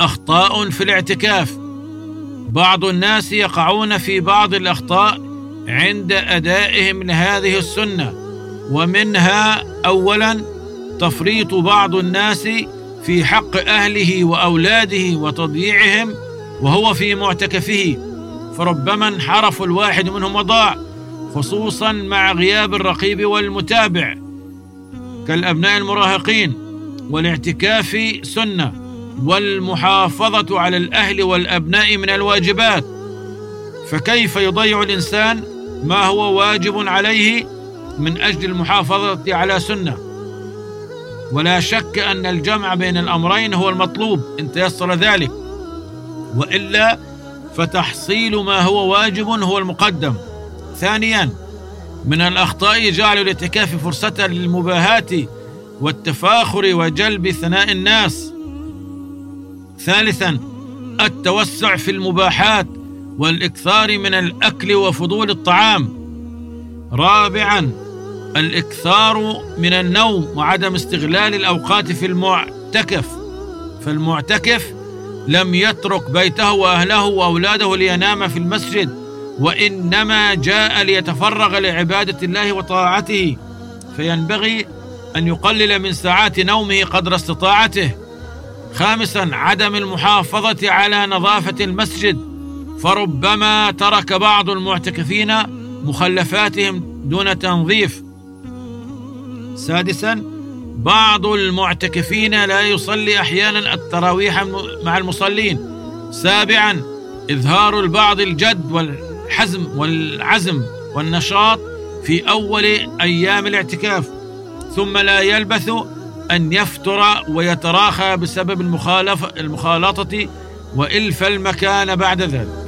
أخطاء في الاعتكاف. بعض الناس يقعون في بعض الأخطاء عند أدائهم لهذه السنة ومنها اولا تفريط بعض الناس في حق أهله وأولاده وتضييعهم وهو في معتكفه. فربما انحرف الواحد منهم وضاع خصوصا مع غياب الرقيب والمتابع. كالأبناء المراهقين والاعتكاف سنة. والمحافظة على الأهل والأبناء من الواجبات. فكيف يضيع الإنسان ما هو واجب عليه من أجل المحافظة على سنة؟ ولا شك أن الجمع بين الأمرين هو المطلوب إن تيسر ذلك. وإلا فتحصيل ما هو واجب هو المقدم. ثانيا من الأخطاء جعل الاعتكاف فرصة للمباهاة والتفاخر وجلب ثناء الناس. ثالثا التوسع في المباحات والإكثار من الأكل وفضول الطعام. رابعا الإكثار من النوم وعدم استغلال الأوقات في المعتكف. فالمعتكف لم يترك بيته وأهله وأولاده لينام في المسجد وإنما جاء ليتفرغ لعبادة الله وطاعته. فينبغي أن يقلل من ساعات نومه قدر استطاعته. خامسا عدم المحافظة على نظافة المسجد. فربما ترك بعض المعتكفين مخلفاتهم دون تنظيف. سادسا بعض المعتكفين لا يصلي أحيانا التراويح مع المصلين. سابعا إظهار البعض الجد والحزم والعزم والنشاط في أول أيام الاعتكاف. ثم لا يلبث أن يفتر ويتراخى بسبب المخالفه المخالطة وإلف المكان بعد ذلك.